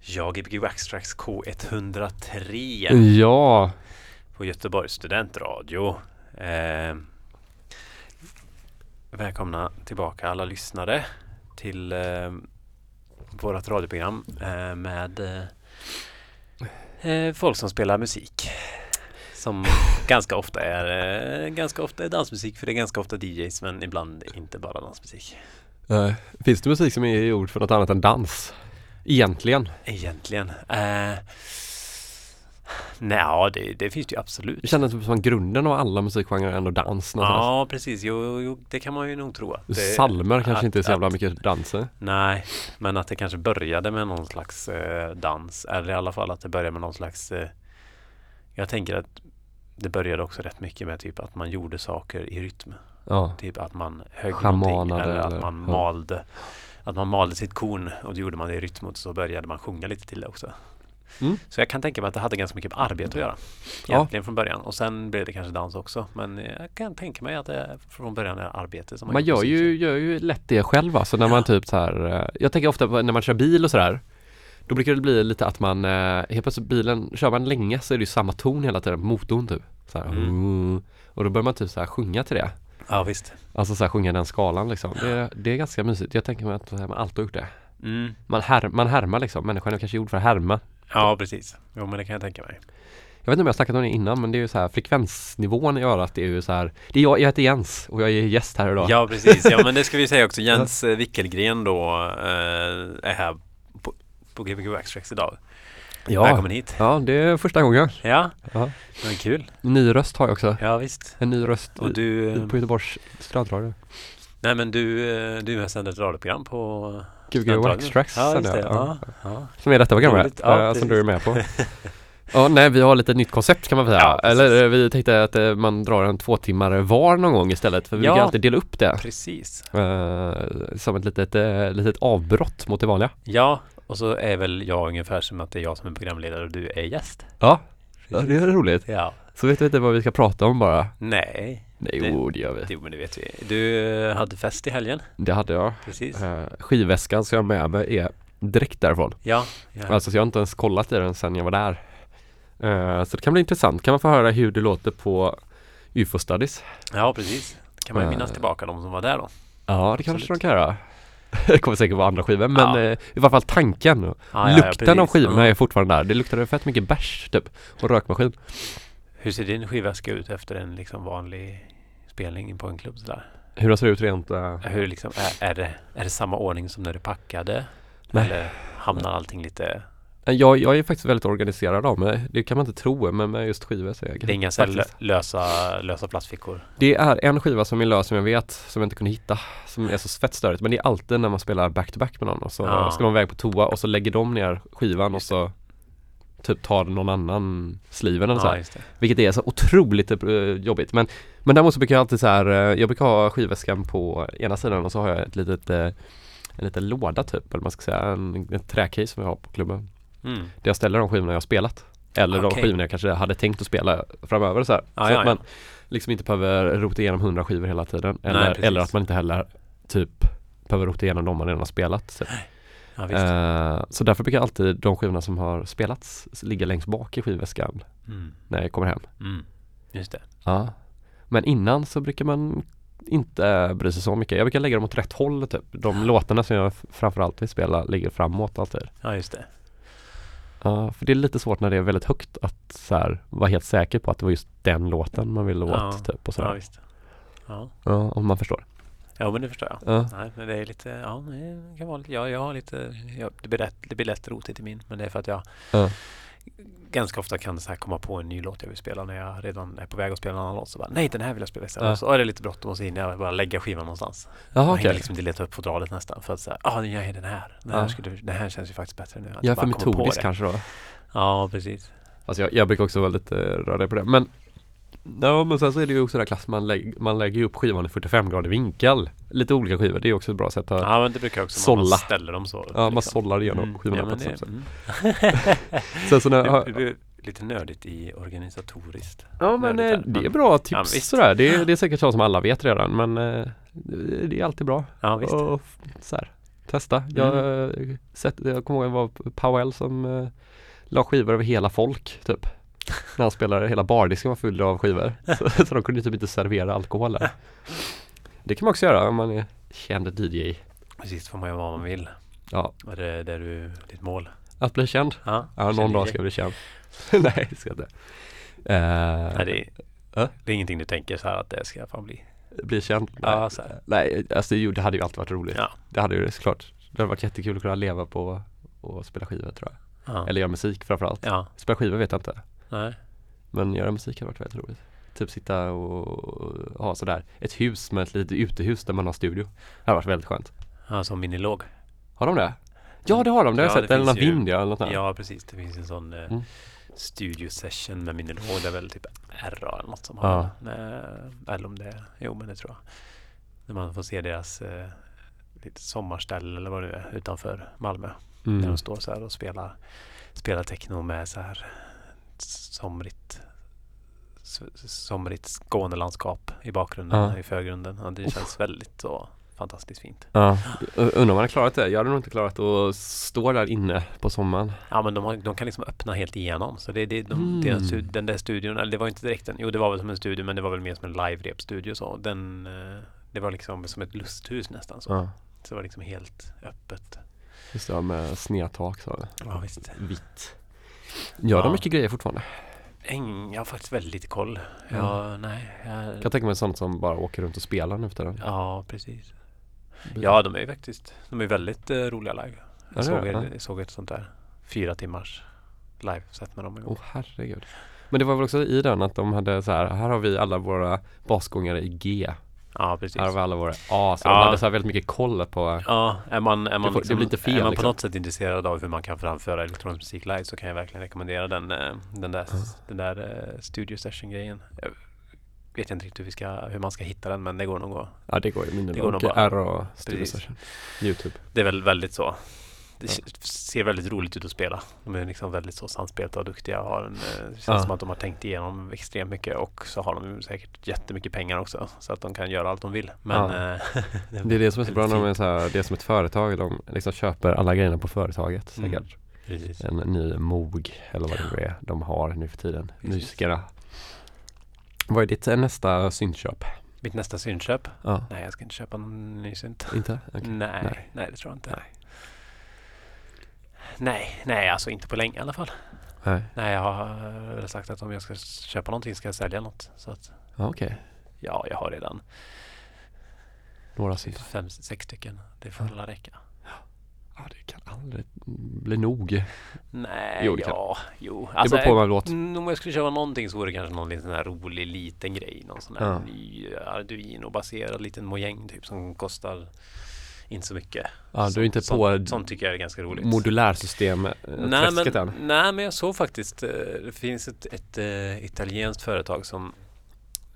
Ja, Gbg Waxtrax K103 Ja, på Göteborgs studentradio. Eh, välkomna tillbaka alla lyssnare till eh, vårt radioprogram eh, med eh, eh, folk som spelar musik. Som ganska ofta är eh, ganska ofta är dansmusik för det är ganska ofta DJs men ibland inte bara dansmusik. eh, finns det musik som är gjord för något annat än dans? Egentligen. Egentligen. Eh, Nej, det, det finns det ju absolut. Det känns typ som grunden av alla musikgenrer är ändå dans någonstans. Ja, precis. Jo, jo, det kan man ju nog tro. Det, Salmer kanske att- inte är så jävla att- mycket danser. Nej, men att det kanske började med någon slags eh, dans. Eller i alla fall att det började med någon slags... Eh, jag tänker att det började också rätt mycket med typ att man gjorde saker i rytm. Ja. Typ att man högg Schamanade någonting eller att eller- man ja. malde. Att man malde sitt korn och det gjorde man det i rytm och så började man sjunga lite till det också. Mm. Så jag kan tänka mig att det hade ganska mycket arbete att göra. Ja. Egentligen från början. Och sen blev det kanske dans också. Men jag kan tänka mig att det från början är arbete som Man gjort gör ju, gör ju lätt det själv alltså när man typ så här eh, Jag tänker ofta på när man kör bil och sådär Då brukar det bli lite att man eh, Helt plötsligt bilen, kör man länge så är det ju samma ton hela tiden, motorn typ så här, mm. Och då börjar man typ så här sjunga till det Ja, visst. Alltså så här sjunga den skalan liksom det, det är ganska mysigt, jag tänker mig att man alltid har gjort det Mm. Man, här, man härmar liksom, människan är kanske gjord för att härma Ja, precis. Jo, men det kan jag tänka mig. Jag vet inte om jag har snackat om det innan men det är ju så här frekvensnivån i örat är ju så här Det är jag, jag heter Jens och jag är gäst här idag Ja, precis. Ja, men det ska vi säga också. Jens Wickelgren då eh, är här på, på Gbg Waxtrax idag. Ja. Välkommen hit. Ja, det är första gången Ja, Ja. men kul. Ny röst har jag också Ja, visst. En ny röst Och du, eh, på Göteborgs studentradio nej men du, eh, du har sänt ett radioprogram på Gbg. Waxtrax Ja, just det. Ja, ja. Som är detta programmet, Roligt. Ja, eh, som du är med på Ja, nej vi har lite nytt koncept kan man säga Ja. Eller eh, vi tänkte att eh, man drar en två timmar var någon gång istället För vi Ja. brukar alltid dela upp det Precis. eh, Som ett litet, eh, litet avbrott mot det vanliga Ja, och så är väl jag ungefär som att det är jag som är programledare och du är gäst. Ja, ja det är roligt Ja. Så vet vi inte vad vi ska prata om bara Nej, Nej, Det- jo det gör vi jo men det vet vi. Du eh, hade fest i helgen. Det hade jag Precis. eh, Skivväskan som jag har med mig är direkt därifrån Ja. ja. Alltså så jag har inte ens kollat i den sedan jag var där Eh, Så det kan bli intressant, kan man få höra hur det låter på UFO Studies Ja, precis. Kan man ju Eh. minnas tillbaka de som var där då. Ja det kanske de kan göra Det kommer säkert vara andra skivor men Ja. eh, i alla fall tanken Ja, ja, ja, Lukten av precis. skivorna Ja. är fortfarande där Det luktade fett mycket bärs typ och rökmaskin Hur ser din skivväska ut efter en liksom vanlig spelning på en klubb sådär? Hur det ser ut rent eh, Hur liksom, är, är, det, är det samma ordning som när du packade? Nej. Eller hamnar allting lite... jag, jag är faktiskt väldigt organiserad av mig Det kan man inte tro men med just skivor så är jag Det är inga så här faktiskt. lösa, lösa plastfickor? Det är en skiva som är lös som jag vet Som jag inte kunde hitta Som är så fett störigt Men det är alltid när man spelar back-to-back med någon och så Ja. ska de iväg på toa och så lägger de ner skivan och så Typ tar någon annan sliven eller så Ja, här. just det. Vilket är så otroligt eh, jobbigt men Men däremot så brukar jag alltid så här eh, Jag brukar ha skivväskan på ena sidan och så har jag ett litet eh, En liten låda typ eller man ska säga En, en träcase som jag har på klubben Mm. Där jag ställer de skivorna jag har spelat Eller de Okej. skivorna jag kanske hade tänkt att spela framöver så. Ja, så ja, att man liksom inte behöver rota igenom hundra skivor hela tiden Eller, precis. eller att man inte heller typ behöver rota igenom de man redan har spelat typ. Ja. Eh, Så därför brukar alltid de skivorna som har spelats ligga längst bak i skivväskan Mm. när jag kommer hem Mm. Just det. Ja Men innan så brukar man inte bry sig så mycket. Jag brukar lägga dem åt rätt håll typ. De låtarna som jag framförallt vill spela ligger framåt alltid. Ja, just det. Ja, för det är lite svårt när det är väldigt högt att så här, vara helt säker på att det var just den låten man ville åt Ja. typ och Ja, sådär. visst. Ja. Ja, om man förstår. ja, men det förstår jag. Ja. Nej, men det är lite, ja, det kan vara lite, ja, jag har lite, ja, det, blir lätt, det blir lätt rotigt i min, men det är för att jag Ja. Ganska ofta kan så här komma på en ny låt jag vill spela när jag redan är på väg att spela en annan låt. Så bara, nej, den här vill jag spela istället. Ja. Så är det lite bråttom och så hinner jag bara lägga skivan någonstans. Jaha Man okej. hinner liksom inte leta upp fodralet nästan för att säga, ah, jag är den här. Den här, Ja. skulle, den här känns ju faktiskt bättre nu. Att Jag är för metodisk kanske då. Ja, precis. Alltså jag, jag brukar också vara lite rörig på det. Men Ja men sen så är det ju också det där klass man, lägg, man lägger ju upp skivan i 45 grader vinkel. Lite olika skivor, det är också ett bra sätt att Ja, men det brukar jag också man Sålla. ställer dem så. Ja, man sållar igenom Mm, skivorna ja, på ett det, sätt. mm. Sen så när, det, det blir lite nördigt i organisatoriskt. Ja men nördigt eh, det är bra Ja, tips visst. sådär. Det, är- det är säkert så som alla vet redan men eh, det det är alltid bra. Ja, visst. Och så här. Testa. Jag, mm. sett, jag kommer ihåg att det var Powell som uh, la skivor över hela folk typ. När han spelade, hela bardisken var full av skivor. så, så de kunde typ inte servera alkohol där. Det kan man också göra om man är känd DJ. Precis, får man göra vad man vill. Ja. Och det är du, ditt mål. Att bli känd? Ja, ja någon dag ska jag bli känd. Nej, det ska jag inte. Uh, Nej, det, är, uh? det är ingenting du tänker så här att det ska fan bli? Bli känd? Nej, ja, så här. Nej alltså det, det hade ju alltid varit roligt. Ja. Det hade ju såklart. Det hade varit jättekul att kunna leva på och spela skivor tror jag. Ja. Eller göra musik framförallt. Ja. Spela skivor vet jag inte. Nej. Men göra musik hade varit väldigt roligt. Typ sitta och ha sådär ett hus med ett litet utehus där man har studio. Det hade varit väldigt skönt. Ja, som minilåg. Har de det? Ja det har de, det har jag sett. Eller någon vind ja, eller något där. Ja precis, det finns en sån eh, mm. studio session med minilåg. Det är väl typ RA eller något som ja. har eh, Eller om det är, jo men det tror jag. När man får se deras eh, lite sommarställe eller vad det är utanför Malmö. Mm. Där de står så här och spelar, spelar techno med så här somrigt somrigt Skånelandskap i bakgrunden, ja. i förgrunden. Ja, det känns väldigt så fantastiskt fint. Ja, undrar om man har klarat det. Jag hade nog inte klarat att stå där inne på sommaren. Ja, men de, har, de kan liksom öppna helt igenom. Så det, det, de, mm. deras, den där studion, eller det var inte direkt en, jo det var väl som en studio, men det var väl mer som en live-rep-studio så. Den, eh, det var liksom som ett lusthus nästan så. Ja. Så det var liksom helt öppet. Just det, med snedtak så. Ja, visst. Vitt. Gör ja. de mycket grejer fortfarande? Jag har faktiskt väldigt lite koll. Jag, mm. nej, jag... Kan tänka mig sånt som bara åker runt och spelar nu för tiden. Ja, precis. Ja, de är ju faktiskt De är väldigt eh, roliga live. Jag såg, ja. jag såg ett sånt där fyra timmars live-set med dem en gång. Åh oh, herregud. Men det var väl också i den att de hade så här, här har vi alla våra basgångare i G. Ja precis. Vi alla våra A. Så ja. de hade så här väldigt mycket koll på Ja, är man, är man, det, får, liksom, det blir inte fel, är man liksom. på något sätt intresserad av hur man kan framföra elektronisk musik live så kan jag verkligen rekommendera den, eh, den där, mm. den där uh, studio session grejen vet jag inte riktigt hur, vi ska, hur man ska hitta den men det går nog att Ja det går ju. Det går nog bara. R och Studio Session. Youtube. Det är väl väldigt så. Det ser väldigt roligt ut att spela. De är liksom väldigt så samspelta och duktiga. Har en, eh, det känns ja. som att de har tänkt igenom extremt mycket och så har de säkert jättemycket pengar också så att de kan göra allt de vill. Men ja. Eh, det är det som är så bra när de är så här, det är som ett företag. De liksom köper alla grejerna på företaget mm. säkert. Mm. En ny MOG eller vad det nu är de har nu för tiden. Musikerna vad är ditt eh, nästa syntköp? Mitt nästa syntköp? Ja. Nej, jag ska inte köpa någon ny synt. Inte? Okay. Nej, nej, nej, det tror jag inte. Nej. Nej, nej, alltså inte på länge i alla fall. Nej, nej jag har väl sagt att om jag ska köpa någonting ska jag sälja något. Så att, ja, Okej. Okay. Ja, jag har redan några syntar. Fem, sex stycken. Det får ja. räcka. Ja, det kan aldrig bli nog. Nej, jo, ja, jo. Alltså, det beror på vad låt. Mm, om jag skulle köra någonting så vore det kanske någon liten sån här rolig liten grej. Någon sån här ja. ny Arduino-baserad liten mojäng typ som kostar inte så mycket. Ja, du är inte så, på sånt, sånt tycker jag är ganska roligt. Modulärsystem eh, nej men, än. nej men jag såg faktiskt, eh, det finns ett, ett, ett eh, italienskt företag som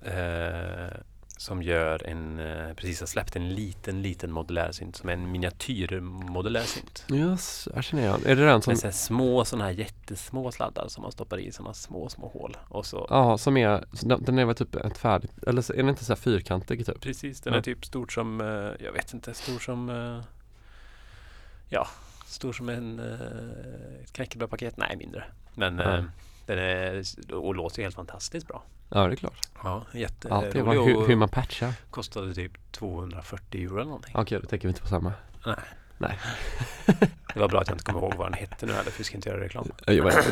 eh, som gör en, eh, precis har släppt en liten, liten modulärsynt som är en miniatyr modulärsynt. Yes, jag känner igen. Är det den som... Med så små sådana här jättesmå sladdar som man stoppar i sådana små, små hål. Och så... Ja, som är, den är väl typ ett färdigt, eller är den inte så här fyrkantig typ? Precis, den ja. är typ stort som, eh, jag vet inte, stor som, eh, ja, stor som en, ett knäckebrödpaket. Nej, mindre. Men ja. Den är, och låter helt fantastiskt bra. Ja, det är klart. Ja, jätte Allt är hur, hur man patchar. Kostade typ 240 euro eller någonting. Okej, okay, då tänker vi inte på samma. Nej. Nej. det var bra att jag inte kommer ihåg vad den hette nu heller för vi ska inte göra reklam.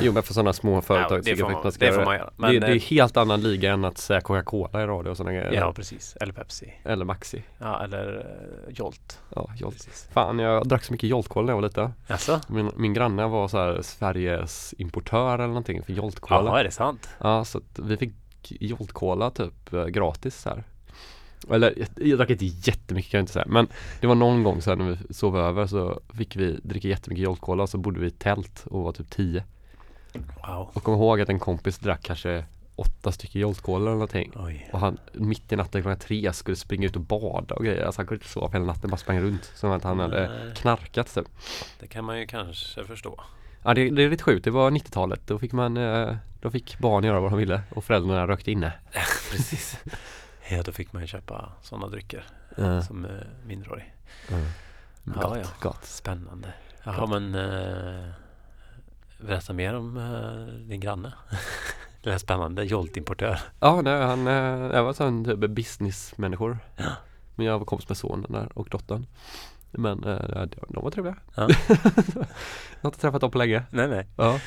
Jo, men för sådana små företag ja, det, får man, det får man göra. Men, det, det, är eh, helt annan liga än att säga Coca-Cola i radio och sådana grejer. Ja, precis. Eller Pepsi. Eller Maxi. Ja, eller uh, Jolt. Ja, Jolt. Precis. Fan, jag drack så mycket Jolt-cola när jag var liten. Alltså? Min, min granne var så här Sveriges importör eller någonting för Jolt-cola. Ja, är det sant? Ja, så att vi fick Jolt-cola typ eh, gratis här. Eller jag drack inte jättemycket kan jag inte säga men det var någon gång så när vi sov över så fick vi dricka jättemycket Jolt-cola så bodde vi i tält och var typ tio. Wow. Och kom ihåg att en kompis drack kanske åtta stycken Jolt-cola eller någonting. Oj. Och han mitt i natten klockan tre skulle springa ut och bada och grejer. Alltså han kunde inte sova hela natten, bara sprang runt som att han Nej. hade knarkat typ. Det kan man ju kanske förstå. Ja det, det är lite sjukt, det var 90-talet. Då fick man eh, Då fick barn göra vad de ville och föräldrarna rökte inne. Precis. Ja då fick man ju köpa sådana drycker mm. som eh, minderårig. Mm. Ja, Gott, ja. gott. Spännande. Jaha, Gott. men eh, berätta mer om eh, din granne. Det är spännande. Jolt-importör. Ja, nej, han, eh, jag var sån typ businessmänniskor. Ja. Men jag var kompis med sonen där och dottern. Men eh, de, var trevliga. Ja. jag har inte träffat dem på länge. Nej, nej. Ja.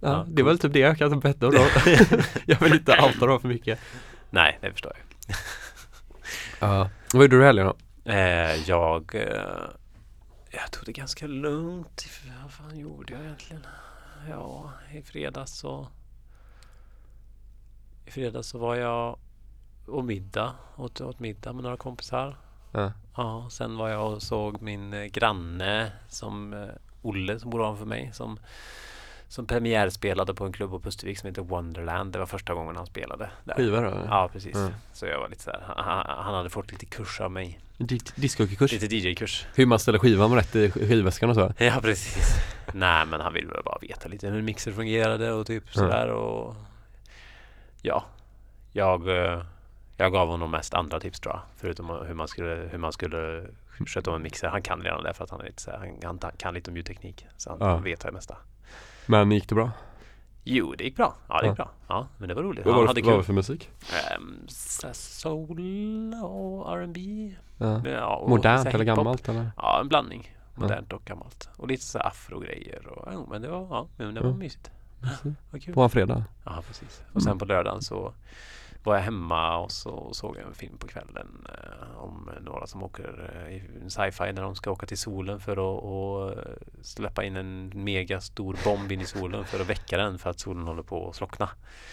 Ja, Ja, det var väl typ det jag kan berätta om då. jag vill inte outa dem för mycket. Nej, det förstår jag. Ja. Vad gjorde du i helgen då? Eh, jag, eh, jag tog det ganska lugnt. Vad fan gjorde jag egentligen? Ja, i fredags så I fredags så var jag och middag, åt, åt middag med några kompisar. Ja. Ja, sen var jag och såg min granne som eh, Olle som bor ovanför mig som, som premiärspelade på en klubb på Pustervik som heter Wonderland. Det var första gången han spelade där. Skivor då? Ja, precis. Ja. Så jag var lite så här, han, hade fått lite kurs av mig. Di- Discjockeykurs? Lite DJ-kurs. Hur man ställer skivan rätt i skivväskan och så? Ja, precis. Nej, men han ville väl bara veta lite hur mixer fungerade och typ sådär och ja, jag, eh, jag gav honom mest andra tips tror jag. Förutom hur man skulle, hur man skulle sköta om en mixer. Han kan redan det för att han, är lite så här, han, han kan lite om ljudteknik. Så han Ja. vet det mesta. Men gick det bra? Jo, det gick bra. Ja, det gick Ja. bra. Ja, men det var roligt. Vad var, hade det, vad var det för musik? Här soul och R&B Ja. ja, och Modernt eller gammalt eller? Ja, en blandning. Modernt och gammalt. Och lite så afro-grejer. Och, ja, men det var, ja, men det var Ja. mysigt. Vad kul. På en fredag? Ja, precis. Och sen Mm. på lördagen så var jag hemma och så såg jag en film på kvällen eh, om några som åker eh, i sci-fi när de ska åka till solen för att släppa in en mega stor bomb in i solen för att väcka den för att solen håller på att slockna.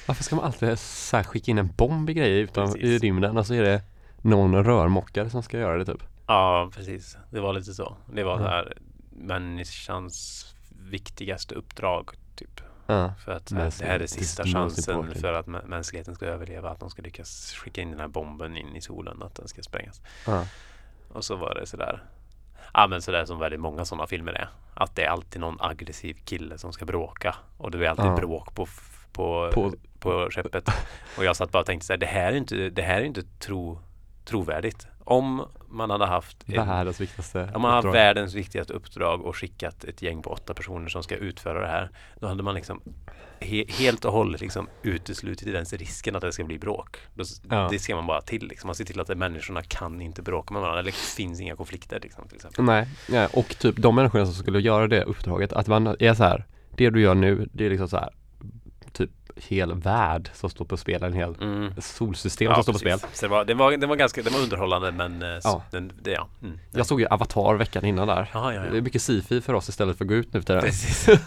Varför ska man alltid så skicka in en bomb i grejer utan, i rymden? Och så är det någon rörmokare som ska göra det typ. Ja, precis. Det var lite så. Det var Ja. så här människans viktigaste uppdrag typ. Ja. För att Men det här är sista chansen för att mä- mänskligheten ska överleva. Att de ska lyckas skicka in den här bomben in i solen. Att den ska sprängas. Ja. Och så var det sådär. Ja men sådär som väldigt många sådana filmer är. Att det är alltid någon aggressiv kille som ska bråka. Och det är alltid Ja. bråk på, på, På- på, skeppet. Och jag satt bara och tänkte såhär. Det här är inte, det här är inte tro, trovärdigt. Om man hade haft en- Världens viktigaste om man har uppdrag. världens viktigaste uppdrag och skickat ett gäng på åtta personer som ska utföra det här. Då hade man liksom he helt och hållet liksom uteslutit ens risken att det ska bli bråk. Då, Ja. Det ser man bara till. Liksom. Man ser till att de människorna kan inte bråka med varandra. Det finns inga konflikter. Liksom, till exempel. Nej, ja, och typ de människorna som skulle göra det uppdraget, att man är så här, det du gör nu, det är liksom så här, hel värld som står på spel, en hel Mm. solsystem som står på spel. Så det var, det, var, det var ganska det var underhållande men eh, Ja. den, det, ja. Mm. Jag såg ju Avatar veckan innan där. Ja, ja, Det är ja. mycket sci-fi för oss istället för att gå ut nu tiden. Precis.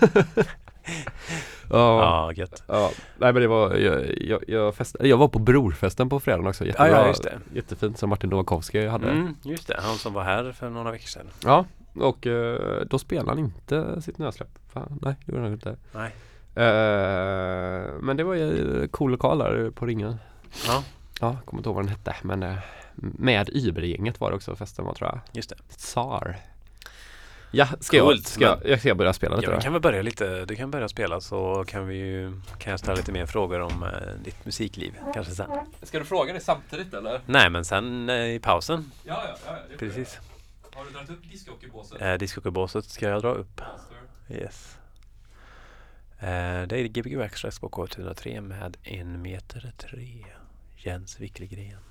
Ja. Ja, gött. Ja, nej men det var, jag, jag, jag, fest, jag var på brorfesten på fredagen också, Ja, jättebra, ja, just det. jättefint som Martin Nowakowski hade. Mm, just det, han som var här för några veckor sedan. Ja, och eh, då spelade han inte sitt nya släpp. Nej, det gjorde han inte. Nej. Eh, men det var ju cool lokal där på Ringen. Ja, Ja, kommer inte ihåg vad den hette, men eh, med Uber-gänget var det också festen var tror jag. just det. Tsar. Ja, ska, jag, Coolt, ska jag, jag ska börja spela lite Ja, vi då? kan väl börja lite. Du kan börja spela så kan vi ju, kan jag ställa lite mer frågor om eh, ditt musikliv kanske sen. Ska du fråga det samtidigt eller? Nej, men sen eh, i pausen. Ja, ja, ja Precis. Har du dragit upp discjockeybåset? Eh, Discjockeybåset ska jag dra upp. Yes. Eh, det är Gbg Waxtrax på K103 med en meter tre. Jens Wickelgren.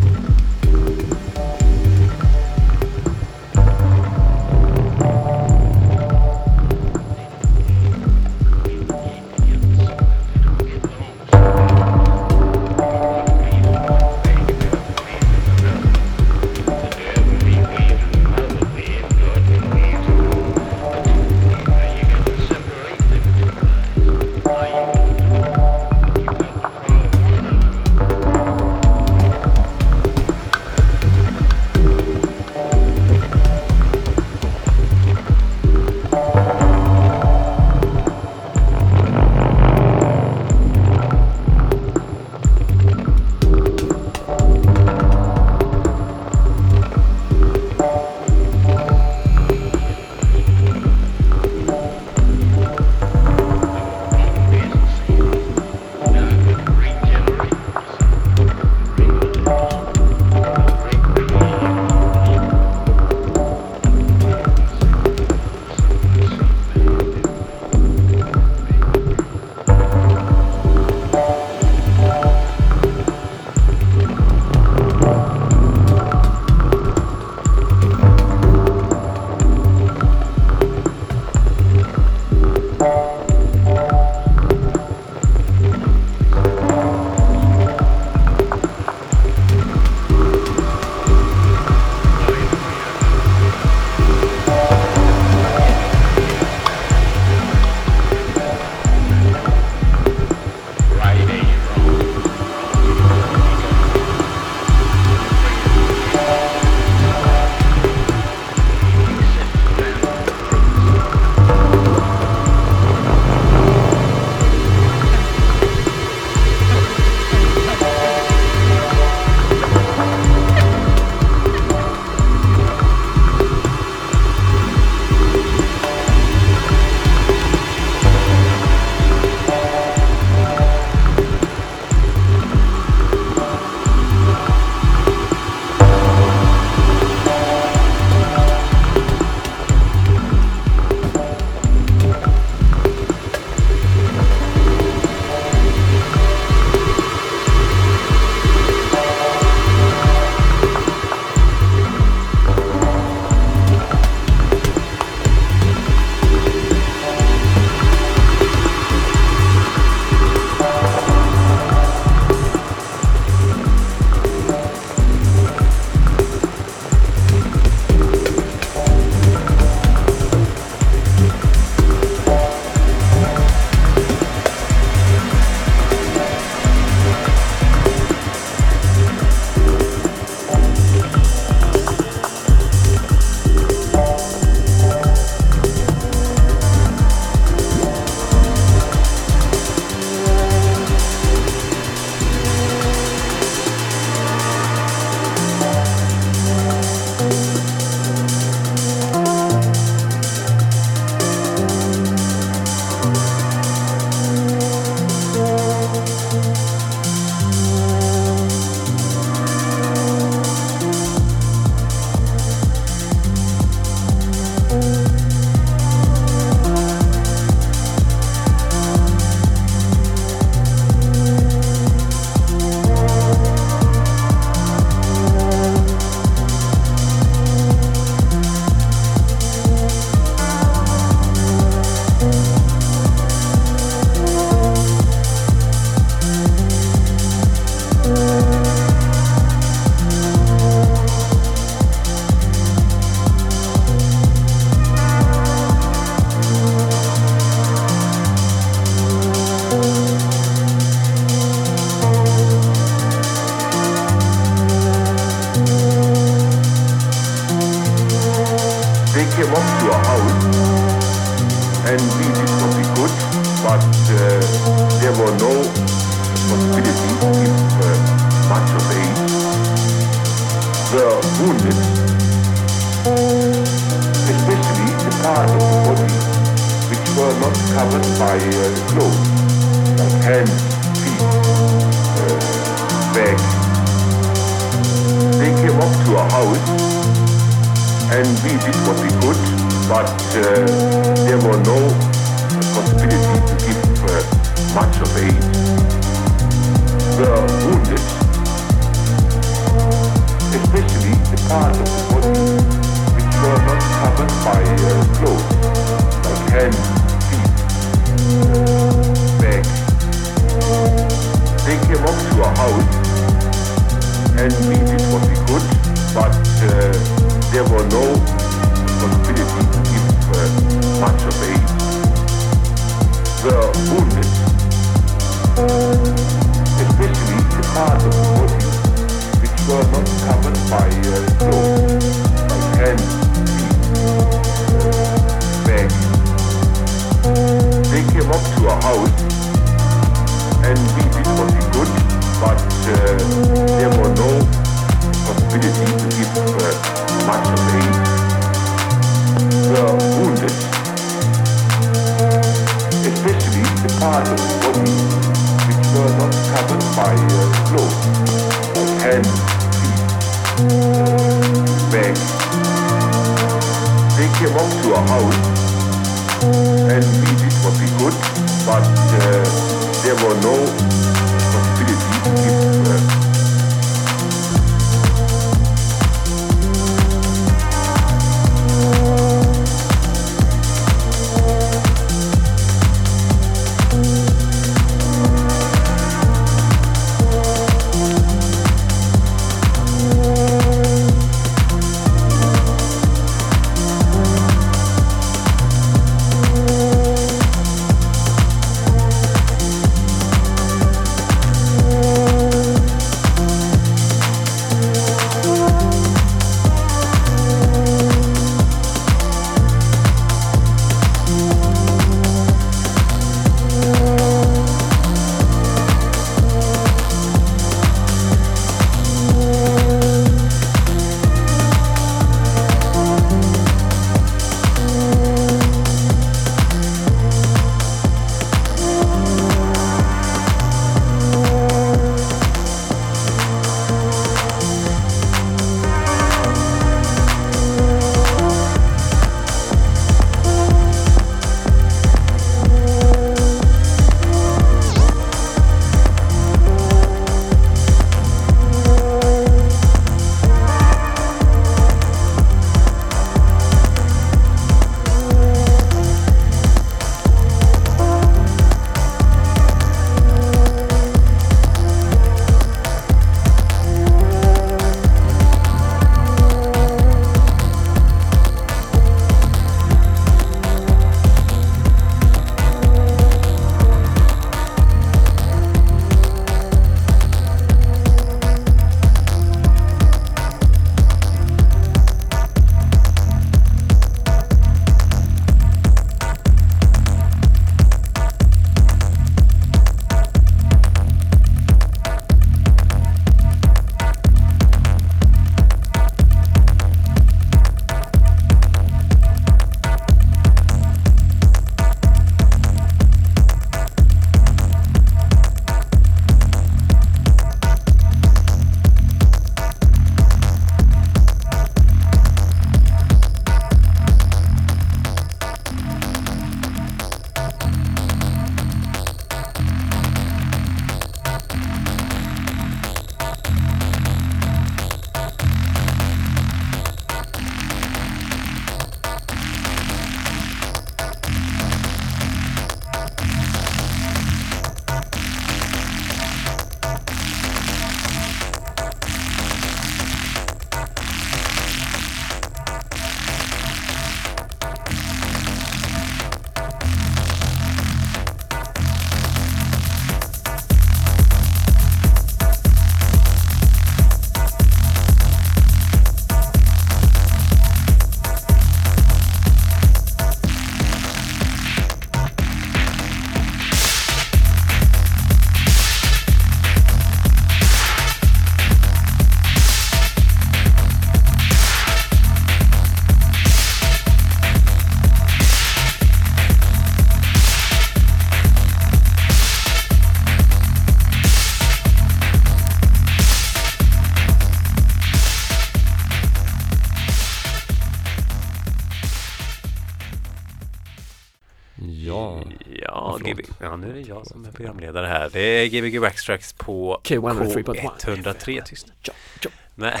Ja, nu är det jag som är programledare här. Det är Gbg Backstracks på K103.1. K103. Tyst. Ja, ja. Nej.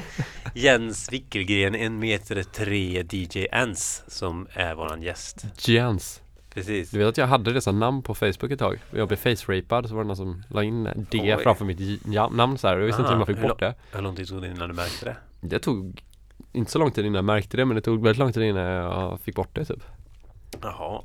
Jens Wickelgren, en meter tre DJ Ens, som är våran gäst. Jens. Precis. Du vet att jag hade det som namn på Facebook ett tag. Jag blev face-rapad så var det någon som la in det Oj. framför mitt namn så här. Jag visste inte hur man fick Aha, bort det. Hur lång tid tog det innan du märkte det? Det tog inte så lång tid innan jag märkte det men det tog väldigt lång tid innan jag fick bort det typ. Jaha, Ah,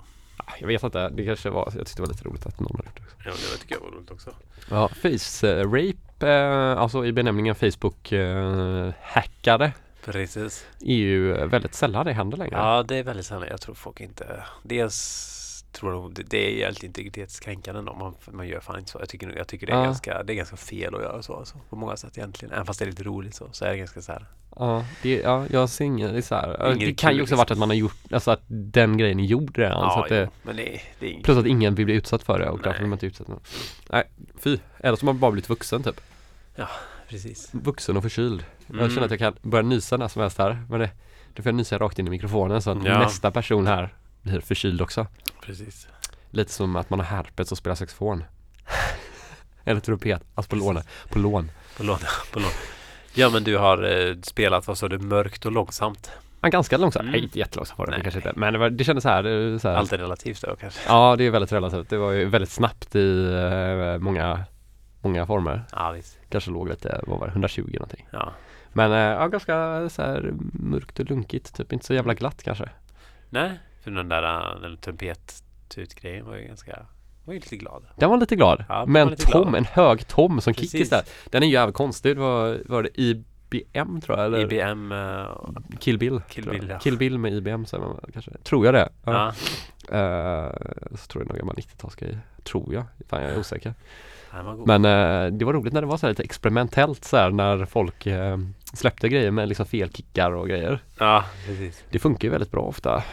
Jag vet inte, det kanske var, jag tyckte det var lite roligt att någon hade gjort det också. ja, det tycker jag var roligt också. Ja, face-rape, eh, alltså i benämningen Facebook-hackare Precis. är ju väldigt sällan det händer längre. Ja, det är väldigt sällan. Jag tror folk inte... Dels tror jag det, det är helt integritetskränkande om man, man gör fan inte så. Jag tycker, nog- jag tycker det, är Ja. ganska, det är ganska fel att göra så alltså, på många sätt egentligen. Även fast det är lite roligt så, så är det ganska så här. Ja, det, ja jag ser inget, det är så här. Inget Det kan ju också liksom. varit att man har gjort, alltså att den grejen är gjord redan. så att det, men det, det inget. plus att ingen vill bli utsatt för det och Nej. därför vill man inte utsätta någon. Nej, fy. Eller så har man bara blivit vuxen typ. Precis. Vuxen och förkyld. Mm. Jag känner att jag kan börja nysa när som helst här. Men det, då får jag nysa rakt in i mikrofonen så att Ja. nästa person här blir förkyld också. Precis. Lite som att man har herpes och spelar saxofon. Eller trumpet, alltså på lån. På lån. På lån. På lån. Ja, men du har eh, spelat, vad sa du, mörkt och långsamt. Ja, ganska långsamt, Mm. nej inte jättelångsamt var det kanske inte. Men det, var, det kändes så här, det, så här Allt är relativt då kanske. Ja det är väldigt relativt. Det var ju väldigt snabbt i eh, många, många former. Ja, visst. Kanske låg lite, vad var det, 120 någonting. Ja. Men eh, ja, ganska så här mörkt och lunkigt, typ inte så jävla glatt kanske. Nej, för den där eh, den trumpet-tut-grejen var ju ganska, var ju lite glad. Den var lite glad. Ja, men var lite tom, glad. en hög tom som Precis. kickis där. Den är ju jävligt konstig. Det var, var det IBM tror jag? Eller IBM, eh, Kill Bill. Kill jag. Bill, ja. Kill Bill med IBM säger man kanske. Tror jag det. Ja. Eh, så tror jag nog gammal 90-talsgrej. Tror jag. Fan jag är osäker. Var. Men eh, det var roligt när det var så lite experimentellt så här när folk eh, släppte grejer med liksom fel kickar och grejer. Ja, precis. Det funkar ju väldigt bra ofta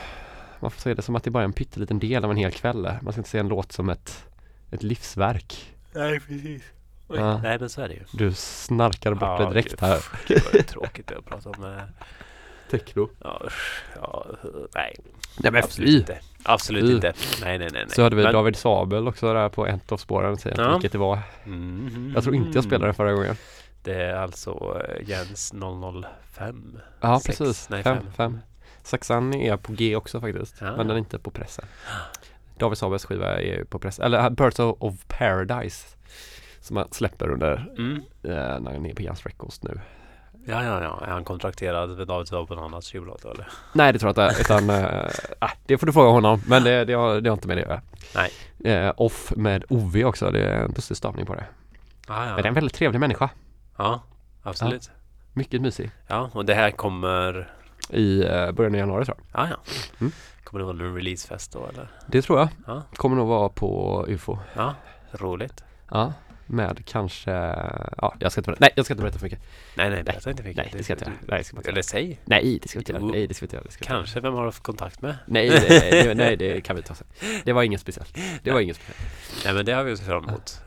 man får se det som att det bara är en pytteliten del av en hel kväll. Man ska inte se en låt som ett, ett livsverk. Nej, precis. Ja. Nej, men så är det ju. Du snarkar bort ja, det direkt gud, här. Gud, vad tråkigt det att prata om. Eh... Techno. Ja, ja, nej. Nej men Absolut fy. inte. Absolut inte. Nej, nej, nej, Så hade vi men... David Sabel också där på ett av spåren. Ja. Vilket det var. Mm. Jag tror inte jag spelade den förra gången. Det är alltså eh, Jens 005. Ja, precis. Nej, 5. 5. Saxan är på G också faktiskt, ja. men den är inte på pressen. David Sabes skiva är på press, eller eh, Birds of, Paradise som han släpper under, mm. Eh, när han är på jazz Records nu. Ja, ja, ja. Är han kontrakterad med David Saab på någon annans tjuvlåt eller? Nej, det tror jag inte. Utan, eh, äh, det får du fråga honom. Men det, det, har, det har inte med det att göra. Nej. Eh, off med OV också. Det är en lustig stavning på det. Ah, ja. Men det är en väldigt trevlig människa. Ja, absolut. Ja, mycket mysig. Ja, och det här kommer i eh, början av januari tror jag. Ja, ja. Mm. Kommer det vara en releasefest då eller? Det tror jag. Ja, Kommer nog vara på UFO. ja. Roligt. Ja. Med kanske, ja jag ska inte berätta, nej jag ska inte berätta för mycket. Nej, nej, berätta inte mycket. Nej det ska jag inte göra. Nej det ska jag inte Eller säg. Nej det ska vi inte göra. Nej det ska vi inte göra. Kanske. Vem har du haft kontakt med? Nej det, nej det kan vi ta sen. Det var inget speciellt. Det var inget speciellt. Nej, men det har vi ju sett fram emot.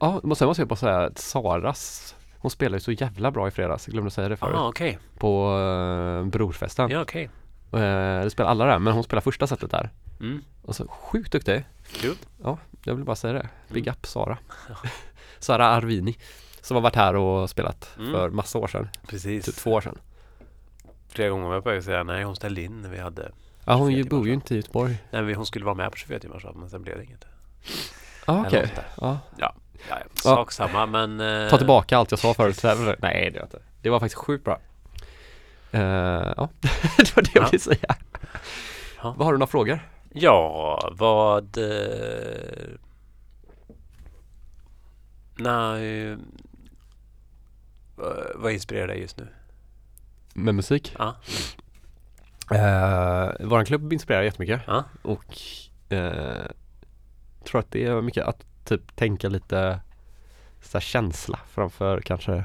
Ja, och sen måste jag bara säga att Saras Hon spelade ju så jävla bra i fredags, jag glömde säga det förut. Ja, okej. På uh, brorfesten. Ja, okej. Eh, det spelar alla där, men hon spelar första setet där. Mm. Och så sjukt duktig. Kul. Ja, jag vill bara säga det. Big Mm. up Sara. Sara Arvini. Som har varit här och spelat Mm. för massa år sedan. Precis. Typ två år sedan. Flera gånger var jag på väg att säga nej, hon ställde in när vi hade Ja, hon 24 ju, bor ju timmar inte i Göteborg. Nej, men hon skulle vara med på 24 timmars men sen blev det inget. Ja, Eller okej. något där. Ja. Ja, ja, sak samma men... eh, Ta tillbaka allt jag sa förut. Nej, det jag inte. Det var faktiskt sjukt bra. Eh, ja, det var det jag Ja. ville säga. Ja. Vad har du några frågor? Ja, vad... Eh, nej... eh, vad inspirerar dig just nu? Med musik? Ja. Uh, våran klubb inspirerar jättemycket. Ja. Och eh, tror att det är mycket att typ tänka lite så känsla framför kanske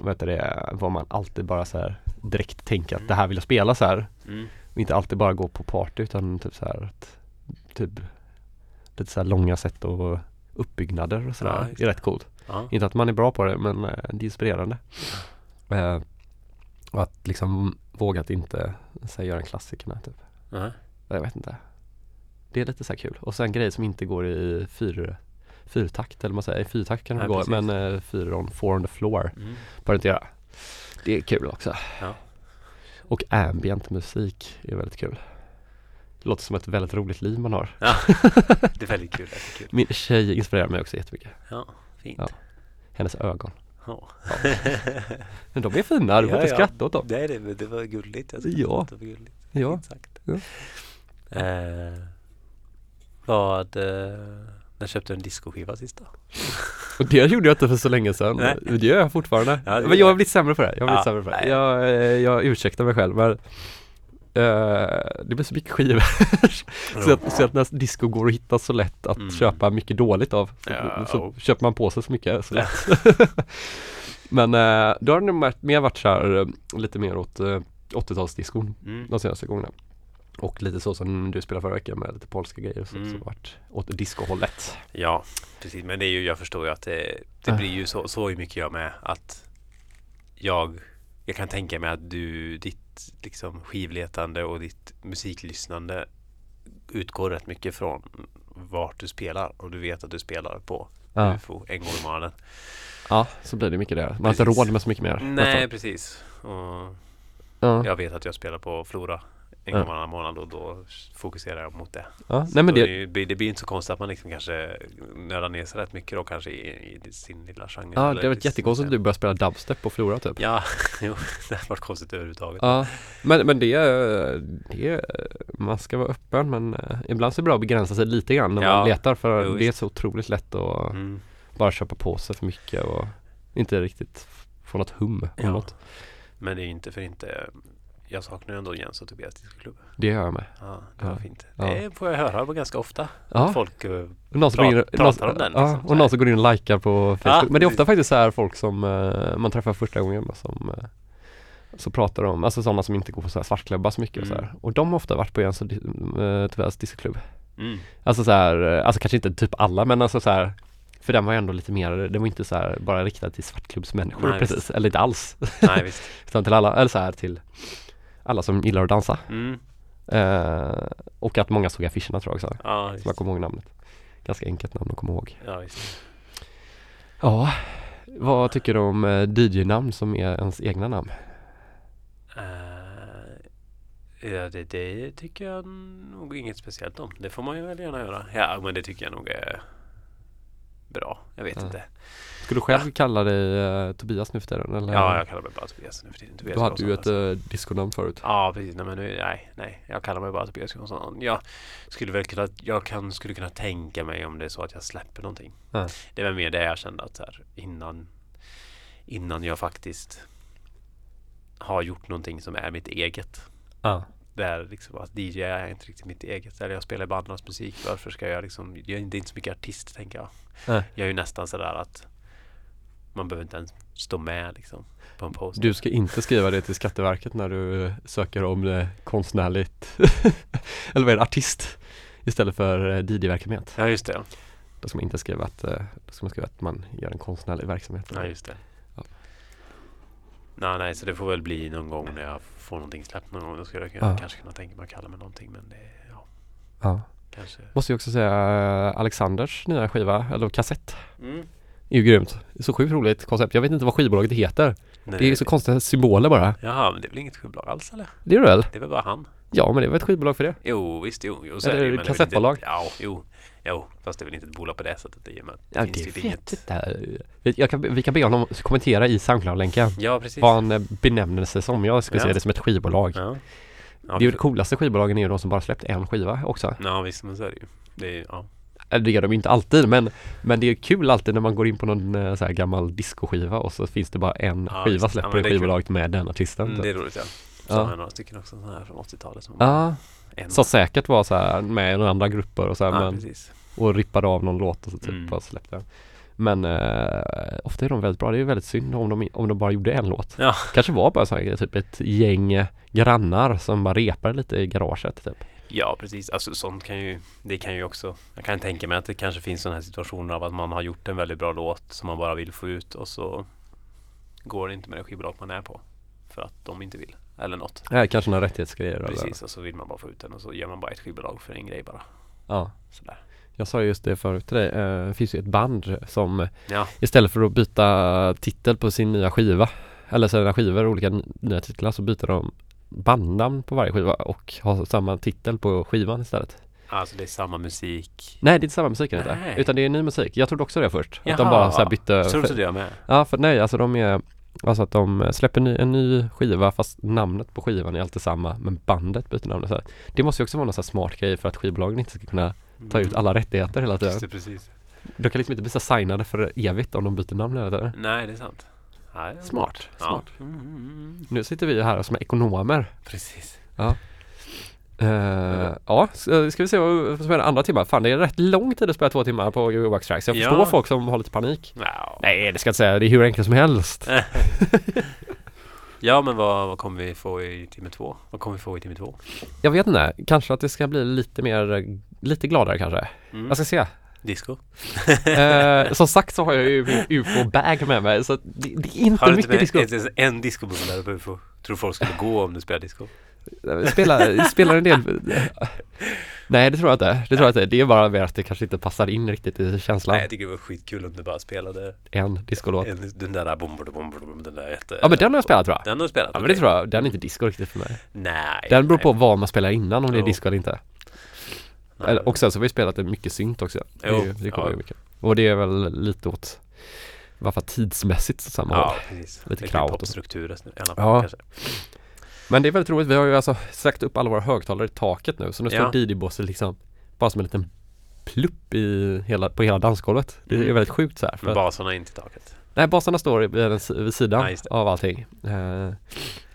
vad heter det, vad man alltid bara så här direkt tänker att det här vill jag spela så här. Mm. Och inte alltid bara gå på party utan typ så här att, typ lite så långa sätt och uppbyggnader och sådär. Ja, är rätt coolt. Ja. Inte att man är bra på det men eh, det är inspirerande. Eh, och att liksom våga att inte så här, göra en klassikerna typ. Jag vet inte. Det är lite så här kul. Och sen grejer som inte går i fyr, fyrtakt eller vad man säger. I fyrtakt kan det Ja, gå precis. men uh, fyr on, four on the floor Mm. det göra. Det är kul också. Ja. Och ambient musik är väldigt kul. Det låter som ett väldigt roligt liv man har. Det är väldigt kul. Är kul. Min tjej inspirerar mig också jättemycket. Ja, fint. Ja. Hennes ögon. Ja. Men de är fina, du får Ja, inte ja. skratta åt dem. Nej, det, det var gulligt. Jag Ja. Det var gulligt. Ja. Sagt. Ja. Eh, vad, eh, när köpte du en discoskiva sist då? Och det gjorde jag inte för så länge sedan. Nej. Det gör jag fortfarande. Ja, men jag har blivit sämre på det. Jag har blivit Ja, sämre på det. nej. Jag, eh, jag ursäktar mig själv men eh, det blir så mycket skivor. så, att, så att när disco går att hitta så lätt att Mm. köpa mycket dåligt av. Så, Ja, så och- köper man på sig så mycket så lätt. men eh, då har det nog mer- varit så här lite mer åt eh, 80-talsdiskon Mm. de senaste gångerna. Och lite så som du spelade förra veckan med lite polska grejer och så, Mm. så vart åt discohållet. Ja, precis. Men det är ju, jag förstår ju att det, det blir ju så, så mycket jag med att jag, jag kan tänka mig att du, ditt liksom skivletande och ditt musiklyssnande utgår rätt mycket från vart du spelar och du vet att du spelar på Ja. UFO en gång i månaden. Ja, så blir det mycket det. Man har inte råd med så mycket mer. Nej, nästan. precis. Och Ja. jag vet att jag spelar på Flora en gång varannan månad och då fokuserar jag mot det. Ja, nej men det, det, blir- det blir inte så konstigt att man liksom kanske nördar ner sig rätt mycket då kanske i, i sin lilla genre. ja, det har varit jättekonstigt att du börjar spela dubstep på Flora typ. Ja, jo, det har varit konstigt överhuvudtaget. Ja, men, men det, det, man ska vara öppen men eh, ibland så är det bra att begränsa sig lite grann när Ja, man letar för jo, det är så otroligt lätt att Mm. bara köpa på sig för mycket och inte riktigt få något hum om Ja. något. Men det är inte för inte jag saknar ju ändå Jens och Tobias discoklubb. Det gör jag med. Ja, det var Ja. fint. Ja. Det får jag höra ganska ofta. Ja. Folk, Och Någon som Pra- går in, pratar någon, om den, ja, liksom, så och någon som går in och likar på Facebook. Ja, men det är ofta faktiskt så här folk som eh, man träffar första gången som eh, så pratar om, alltså sådana som inte går på så här svartklubbar så mycket och så Mm. här. Och de har ofta varit på Jens och eh, Tobias discoklubb. mm, Alltså så här, alltså kanske inte typ alla men alltså så här För den var ju ändå lite mer, den var inte så här bara riktad till svartklubbsmänniskor Nej, precis, eller inte alls nej visst. Utan till alla, eller så här till alla som gillar att dansa Mm, eh, Och att många såg affischerna tror jag också, ja, så jag kommer ihåg namnet Ganska enkelt namn att komma ihåg Ja, visst. Ja, vad tycker du om eh, DJ-namn som är ens egna namn? Eh, ja, det, det tycker jag nog inget speciellt om. Det får man ju väl gärna göra. Ja, men det tycker jag nog är bra. Jag vet Ja. inte. Skulle du själv kalla dig eh, Tobias nu för tiden? Eller? Ja, jag kallar mig bara Tobias nu för tiden. Tobias Du hade ju ett alltså. eh, disconamn förut Ja, precis. Nej, men nu, nej, nej. Jag kallar mig bara Tobias Karlsson. Jag skulle väl kunna, jag kan, skulle kunna tänka mig om det är så att jag släpper någonting. Ja. Det var mer det jag kände att så här, innan, innan jag faktiskt har gjort någonting som är mitt eget. Ja, Där liksom att DJ är inte riktigt mitt eget. Eller jag spelar bandens musik. Varför ska jag liksom, jag är inte så mycket artist tänker jag. Nej. Jag är ju nästan sådär att man behöver inte ens stå med liksom på en post. Du ska inte skriva det till Skatteverket när du eh, söker om eh, konstnärligt Eller vad är det, artist Istället för eh, DJ-verksamhet Ja just det. Då ska man inte skriva att, då ska man skriva att man gör en konstnärlig verksamhet Ja just det. Ja. Nej, nej, så det får väl bli någon gång när jag får någonting släppt någon gång. Då skulle jag kunna, Ja. kanske kunna tänka mig att kalla mig någonting. Men det, ja, Ja. kanske. Måste ju också säga Alexanders nya skiva, eller kassett Mm. Är ju grymt Så sjukt roligt koncept, jag vet inte vad skivbolaget heter Nej, Det är så konstiga symboler bara Jaha, men det är väl inget skivbolag alls eller? Det är det väl? Det är väl bara han? Ja men det är väl ett skivbolag för det Jo, visst, jo. jo Eller är det ju, men det är kassettbolag? Inte, ja, jo. Jo, fast det är väl inte ett bolag på det sättet. Det, är, men det Ja finns det typ vet inget. inte jag kan, Vi kan be honom kommentera i Soundcloud-länken Ja, precis. Vad han eh, benämner sig som, jag skulle Ja. säga det som ett skivbolag Ja. Ja, Det är ju vi de coolaste skivbolagen är ju de som bara släppt en skiva också ja, visst, men så är det ju. Det är, ja. Eller det gör de inte alltid men Men det är kul alltid när man går in på någon eh, så här gammal discoskiva och så finns det bara en Ja, skiva. Ja, släpper är kul. skivbolaget med den artisten Mm, typ. det är roligt ja. Så Ja. har några stycken också sådana här från 80-talet som Ja, en. som säkert var så här med i några andra grupper och så här, ja, men, precis. och rippade av någon låt och så typ Mm. bara släppte den Men eh, ofta är de väldigt bra, det är väldigt synd om de, om de bara gjorde en låt Ja. Kanske var bara så här, typ ett gäng grannar som bara repade lite i garaget typ Ja, precis. Alltså sånt kan ju, det kan ju också, jag kan tänka mig att det kanske finns sådana här situationer av att man har gjort en väldigt bra låt som man bara vill få ut och så går det inte med det skivbolag man är på. För att de inte vill. Eller något. Nej, kanske några rättighetsgrejer eller Precis, och så vill man bara få ut den och så gör man bara ett skivbolag för en grej bara. Ja. Sådär. Jag sa just det förut till dig. Eh, Det finns ju ett band som Ja, istället för att byta titel på sin nya skiva eller sina skivor, olika nya titlar så byter de bandnamn på varje skiva och har samma titel på skivan istället. alltså det är samma musik. Nej, det är inte samma musik inte. Utan det är ny musik. Jag trodde också det först. Att de Jaha. bara så här bytte. Så trodde jag med. Ja, för nej, alltså de är Alltså att de släpper ny, en ny skiva fast namnet på skivan är alltid samma men bandet byter namn. Så. Det måste ju också vara någon så smart grej för att skivbolagen inte ska kunna ta ut alla rättigheter hela tiden. Det, precis. De kan liksom inte bli så signade för evigt om de byter namn hela tiden. Nej, det är sant. Nej, är Smart, Ja. smart. Mm. Nu sitter vi här som ekonomer. Precis. Uh, ja, s- ska vi se vad som är andra timmar. Fan det är rätt lång tid att spela två timmar på Wax Tracks. Jag Ja. förstår folk som har lite panik. Ja. Nej det ska jag inte säga, det är hur enkelt som helst. ja, men vad, vad kommer vi få i timme två? Vad kommer vi få i timme två? Jag vet inte, kanske att det ska bli lite mer, lite gladare kanske. Mm. Jag ska se. Disco? Eh, som sagt så har jag ju min UFO-bag med mig så det, det är inte Har du mycket inte disco. med inte ens en discobulle där på UFO? Tror folk skulle gå om du spelar disco? Spelar, spelar en del Nej det tror jag inte, det tror jag inte. Det är bara mer att det kanske inte passar in riktigt i känslan. Nej, jag tycker det var skitkul om du bara spelade En discolåt. en, den där bom, bom, bom, bom, den där jätte... Ja men den har jag spelat tror jag. Den har du spelat? Ja men det tror jag, den är inte disco riktigt för mig. Nej. Den beror på vad man spelar innan om det är disco eller inte. Nej. Och sen så har vi spelat mycket synt också. Är Jo, det kommer ja. mycket. Och det är väl lite åt varför tidsmässigt samma Ja, håll. precis. Lite är kraut och popstruktur i alla fall Ja. kanske. Men det är väldigt roligt. Vi har ju alltså sagt upp alla våra högtalare i taket nu. Så nu står Ja. Didi-båset liksom bara som en liten plupp i hela, på hela dansgolvet. Det är Mm. väldigt sjukt så här. För att, basarna in till taket. nej, basarna står vid, si- vid sidan Ja, av allting. Eh,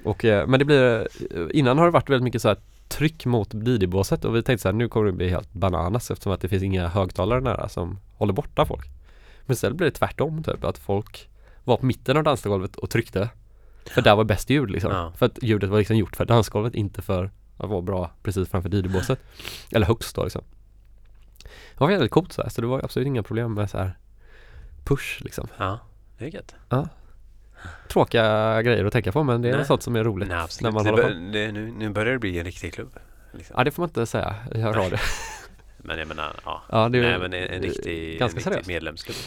och, eh, men det blir, innan har det varit väldigt mycket så här tryck mot Didi-båset och vi tänkte så här nu kommer det bli helt bananas eftersom att det finns inga högtalare nära som håller borta folk. Men istället blir det tvärtom typ att folk var på mitten av dansgolvet och tryckte. För där var bäst ljud liksom. Ja. För att ljudet var liksom gjort för dansgolvet, inte för att vara bra precis framför Didi-båset. Eller högst då liksom. Det var väldigt coolt så här, så det var absolut inga problem med så här push liksom. Ja, det är gött. Tråkiga grejer att tänka på men det är Nej. sånt som är roligt Nej, när man det håller på. det, nu, nu börjar det bli en riktig klubb. Liksom. Ja det får man inte säga i radio. Men jag menar, ja. Ja det är Nej men en, en riktig, ganska en riktig medlemsklubb.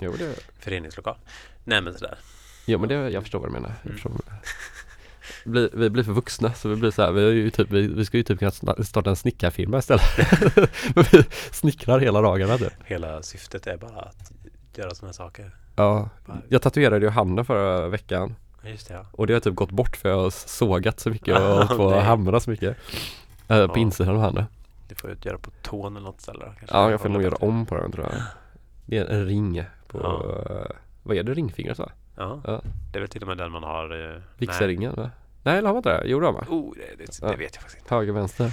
Jo, det, Föreningslokal. Nej men sådär. jo men det, jag förstår vad du menar. Jag Mm. förstår vad du menar. Bli, vi blir för vuxna så vi blir så här, vi, är ju typ, vi, vi ska ju typ kunna starta en snickarfirma istället. Men vi snickrar hela dagarna typ. Hela syftet är bara att göra sådana saker. Ja, jag tatuerade ju handen förra veckan Just det ja. och det har typ gått bort för jag har sågat så mycket och hållit på att hamra så mycket. Eh, på Ja. insidan av handen. Du får ju göra på tån eller något ställe kanske. Ja, jag får nog göra om på den tror jag. Det är en ring på, Ja. eh, vad är det, ringfingret va? Ja. Ja. Det är väl till och med den man har eh, Vigselringen va? Nej, eller har man inte det? Jo det har man. Oh, det, det, det vet jag faktiskt inte. Höger, vänster.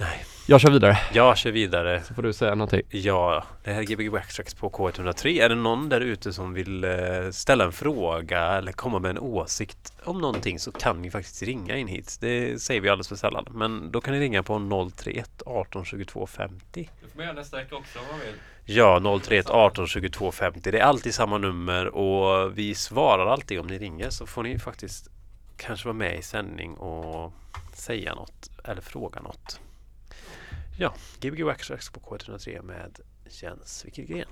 Nej. Jag kör vidare. Jag kör vidare. Så får du säga någonting. Ja, det här är Gbg Waxtrax på K103. Är det någon där ute som vill eh, ställa en fråga eller komma med en åsikt om någonting så kan ni faktiskt ringa in hit. Det säger vi alldeles för sällan. Men då kan ni ringa på 031 18 22 50. Du får med nästa vecka också om man vill. Ja, 031 18 22 50. Det är alltid samma nummer och vi svarar alltid om ni ringer så får ni faktiskt kanske vara med i sändning och säga något eller fråga något. Ja, Gbg Waxtrax på K103 med Jens Wikelgren.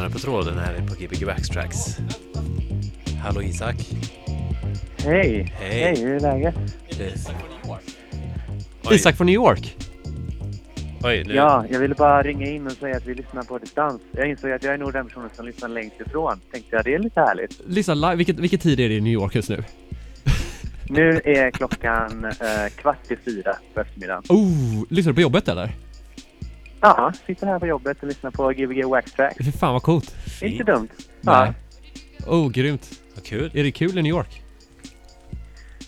Lyssnare på tråden här på Gbg Backstracks. Hallå Isak. Hej! Hej. Hej, hur är läget? Det... Oj, Isak från New York. Oj, nu. Ja, jag ville bara ringa in och säga att vi lyssnar på distans. Jag insåg att jag är nog den personen som lyssnar längst ifrån. Tänkte jag, det är lite härligt. Lyssna live, vilket, vilken tid är det i New York just nu? Nu är klockan eh, kvart i fyra på eftermiddagen. Oh, lyssnar du på jobbet eller? Ja, sitter här på jobbet och lyssnar på Gbg Wax Track. Fy fan vad coolt. Inte dumt. Nej. Ja, Oh, grymt. Vad kul. Är det kul i New York?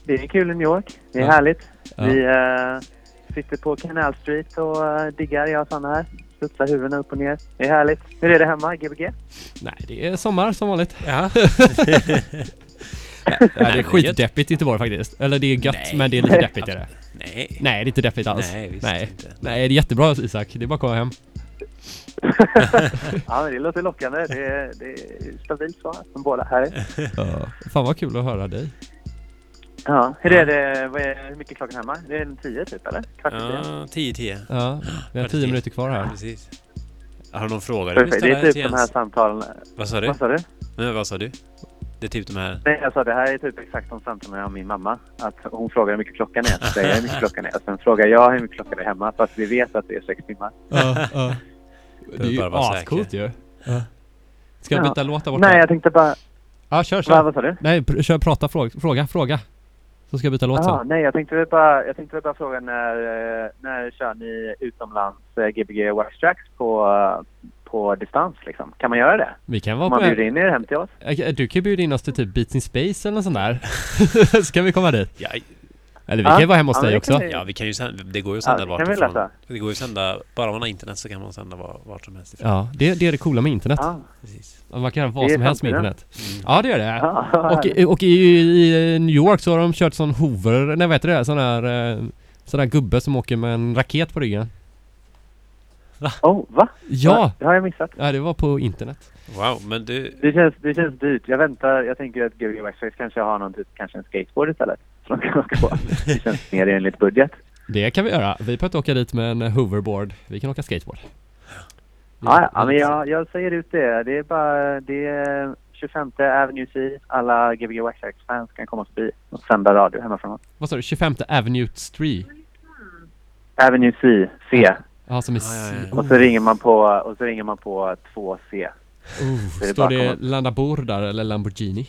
det är kul i New York. Det är Ja. härligt. Ja. Vi eh, sitter på Canal Street och eh, diggar, jag och Sanna här. Studsar huvudena upp och ner. Det är härligt. Hur är det hemma, Gbg? Nej, det är sommar som vanligt. Ja. Nej, det är det är skitdeppigt i Göteborg faktiskt. Eller det är gött, Nej. men det är lite deppigt är det. Nej. Nej, det är inte deppigt alls. Nej, visst Nej. inte. Nej, det är jättebra Isak. Det är bara att komma hem. ja, men det låter lockande. Det är, det är stabilt svar från båda här. Ja. Fan vad kul att höra dig. Ja, hur är det? Vad är, hur mycket är klockan hemma? Det är en tio typ, eller? Kvart tio? Ja, 10-10. Ja, vi har tio minuter kvar här. Precis. Har du någon fråga du vill Perfekt. Det ställa är till typ de här Jens? samtalen. Vad sa du? Vad sa du? Men vad sa du? Det är typ de här... Nej, sa det här är typ exakt de samtalen jag har med min mamma. Att hon frågar hur mycket klockan är. Så säger jag hur mycket klockan är. Sen frågar jag hur mycket klockan är hemma. Fast vi vet att det är sex timmar. Ja, ja. Det är ju ascoolt ju. Ska jag Ja. byta låt där borta? Nej, jag tänkte bara... Ja, kör, Va, kör. vad sa du? Nej, pr- kör, prata, fråga, fråga, fråga. Så ska jag byta låt Aha, sen. nej, jag tänkte väl bara, jag tänkte bara fråga när, eh, när kör ni utomlands eh, Gbg Wax Tracks på, eh, på distans liksom? Kan man göra det? Vi kan vara man på... bjuder in er hem till oss? Eh, Du kan ju bjuda in oss till typ Beats in Space eller något sånt där. Ska vi komma dit? Ja, Eller vi Ja, kan ju vara hemma hos ja, dig det kan också. vi- ja, vi kan ju sända, det går ju att Ja, sända det vart kan vi ifrån. Det går ju att sända, bara man har internet så kan man sända var, vart som helst ifrån. Ja, det, det är det coola med internet. Ja. Precis. Man kan göra vad Det är som helst med internet. Mm. Ja, det gör det. Ja, Och, i- och i, i New York så har de kört sån Hoover, nej vad heter det? Sån här, eh, sån här gubbe som åker med en raket på ryggen. Oh, va? Ja! Det har jag missat. Ja, det var på internet. Wow, men du... Det känns, det känns dyrt. Jag väntar. Jag tänker att Gbg Wax Tracks kanske har någon typ, kanske en skateboard istället. Som de kan åka på. Det känns mer enligt budget. Det kan vi göra. Vi behöver inte åka dit med en hoverboard. Vi kan åka skateboard. Ja, ja, men jag, jag säger ut det. Det är bara, det är 25 Avenue C. Alla Gbg Wax Tracks fans kan komma förbi och sända radio hemifrån. Vad sa du? 25 Avenue Street? Avenue C, C. Ja, som är... Ja, ja, ja. Och så ringer man på, och så ringer man på 2C. Oh, det är står det komma- Landabur där eller Lamborghini?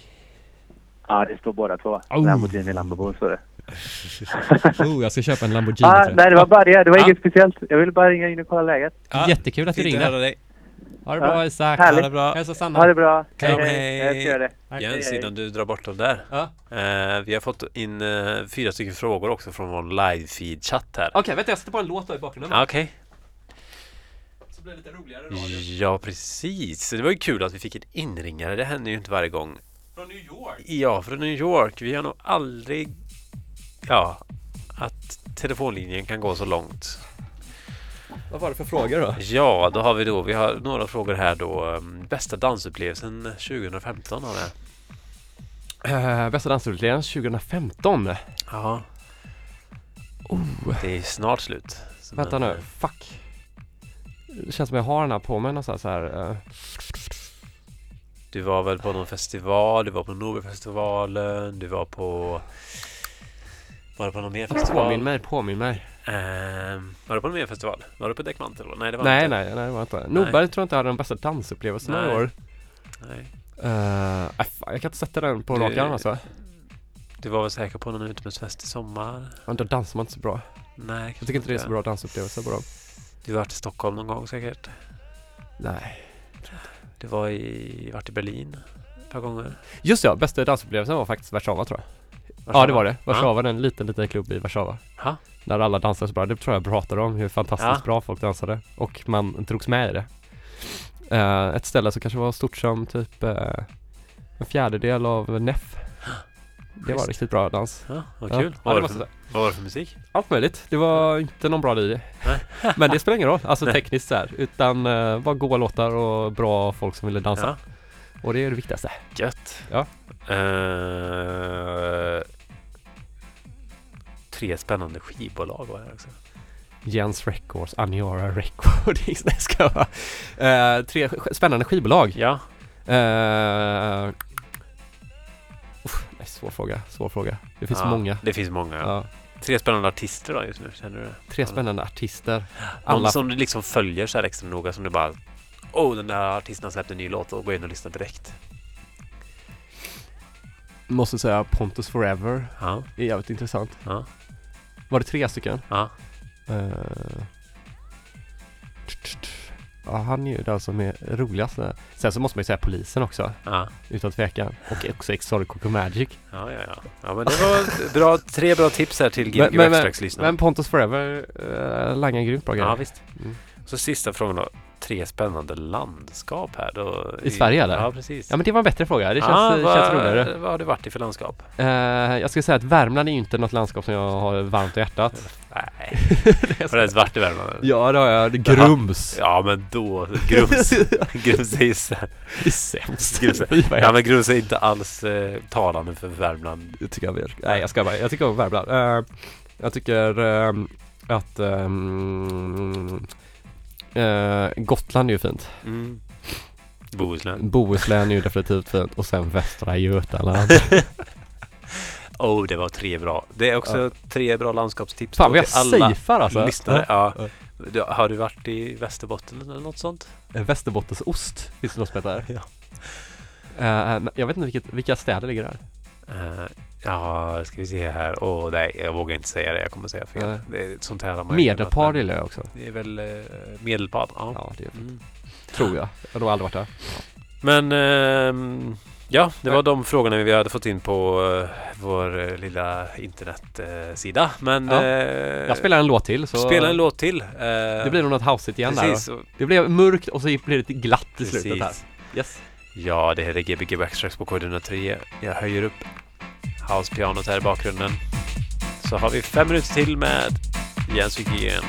Ja, det står båda två. Oh. Lamborghini Lambo står det. Oh, jag ska köpa en Lamborghini Ah, jag. nej, det var bara det. Det var Ja. inget speciellt. Jag ville bara ringa in och kolla läget. Ja, Jättekul att du ringde. dig. Ha det bra Ja, Isak. härligt. Ha det bra. Hälsa Sanna. Ha det bra. Kram, Jag hej. ska göra det. Jens, hej. innan du drar bort dem där. Ja. Eh, vi har fått in eh, fyra stycken frågor också från vår live-feed-chatt här. Okej, vänta jag sätter på en låt då i bakgrunden. Ah, Okej. Så blir det lite roligare Ja, precis. Det var ju kul att vi fick en inringare. Det händer ju inte varje gång. Från New York. Ja, från New York. Vi har nog aldrig... Ja, att telefonlinjen kan gå så långt. Vad var det för frågor då? Ja, då har vi då, vi har några frågor här då. Um, Bästa dansupplevelsen 2015 har vi. Uh, bästa dansupplevelsen 2015. Ja. Det är snart slut. Vänta men, nu, fuck. Det känns som jag har den här på mig någonstans här. eh. Du var väl på någon festival, du var på Nobelfestivalen, du var på... Var du på någon mer festival? Påminn mig, påminn mig. Ehm, var du på någon mer festival? Var du på Däckmantel? Nej, det var Nej, inte. nej, nej det var inte. Norberg tror jag inte hade de bästa dansupplevelserna i år. Nej. Uh, fan, jag kan inte sätta den på rak arm alltså. Du var väl säker på någon utomhusfest i sommar? Men då dansar man inte så bra. Nej, Jag tycker inte det är så bra dansupplevelser på dem. Du har varit i Stockholm någon gång säkert? Nej. Du var i, varit i Berlin ett par gånger? Just ja, bästa dansupplevelsen var faktiskt Warszawa tror jag. Ja det var det. Warszawa är en liten, liten klubb i Warszawa. Ja. Där alla dansade så bra. Det tror jag pratade om hur fantastiskt Ja. bra folk dansade. Och man drogs med i det. Eh, ett ställe som kanske var stort som typ eh, en fjärdedel av NEF. Det var riktigt bra dans. Ja, vad kul. Ja, vad, var det för, jag vad var det för musik? Allt möjligt. Det var inte någon bra DJ. Men det spelar ingen roll, alltså Nej. tekniskt så här. Utan uh, bara goa låtar och bra folk som ville dansa. Ja, Och det är det viktigaste. gött. Ja. Eh, tre spännande skivbolag var det också. Jens Records, Aniara Recordings. Nej, jag ska vara. Eh, tre spännande skivbolag. Ja, nej, svår fråga, svår fråga. Det finns ja, många. Det finns många. Ja. Tre spännande artister då just nu, känner du? tre spännande artister. Någon Alla som du liksom följer så här extra noga som du bara Oh, den där artisten har släppt en ny låt och gå in och lyssna direkt. måste säga Pontus Forever Ja, är jävligt intressant. ja, Var det tre stycken? ja. Eh, Ja, han är ju den som är roligast. Sen så måste man ju säga polisen också, Ja, utan tvekan. Och också Exotic Coco Magic. ja, ja. ja. ja men det var bra, tre bra tips här till Men- Gbg men- Backstracks-lyssnarna. Men Pontus Forever uh, langar grymt bra Ja, grejer. visst. Mm. Så sista frågan då. Tre spännande landskap här då. I Sverige, eller? Ja, precis. Ja men det var en bättre fråga, det känns, Ja, vad, känns roligare. Vad har det varit i för landskap? Eh, jag skulle säga att Värmland är ju inte något landskap som jag har varmt i hjärtat. Nej, har det ens varit i Värmland? Ja det har jag. Grums. Ja, men då. Grums. Grums är ju Det är sämst. Grums. Ja, men Grums är inte alls eh, talande för Värmland. Det tycker jag mer. Nej jag ska bara, jag tycker om Värmland. Eh, jag tycker ehm, att ehm, eh, Gotland är ju fint. Mm. Bohuslän. Bohuslän är ju definitivt fint och sen Västra Götaland. Oh, det var tre bra. Det är också Ja. tre bra landskapstips. Fan vad jag safear alltså. lyssnare. Ja. Ja. Du, har du varit i Västerbotten eller något sånt? Eh, Västerbottensost finns det något som heter. Ja. Men jag vet inte vilket, vilka städer ligger där. Uh, ja, ska vi se här. Åh nej, jag vågar inte säga det. Jag kommer säga fel. Nej. Det är sånt här man Medelpad gillar jag också. Det är väl uh, Medelpad. Ja. Ja, det är, Mm. tror jag. Jag har nog aldrig varit där. Men ehm, ja, det var de frågorna vi hade fått in på eh, vår eh, lilla internetsida. Men Ja. eh, Jag spelar en låt till så spela en låt till. Eh, det blir nog något houseigt igen precis, där. Det blev mörkt och så blir det lite glatt i slutet här. Yes. Ja, det här är Gbg Backstracks på kod 103. Jag höjer upp house-pianot här i bakgrunden. Så har vi fem minuter till med Jens Wikigren.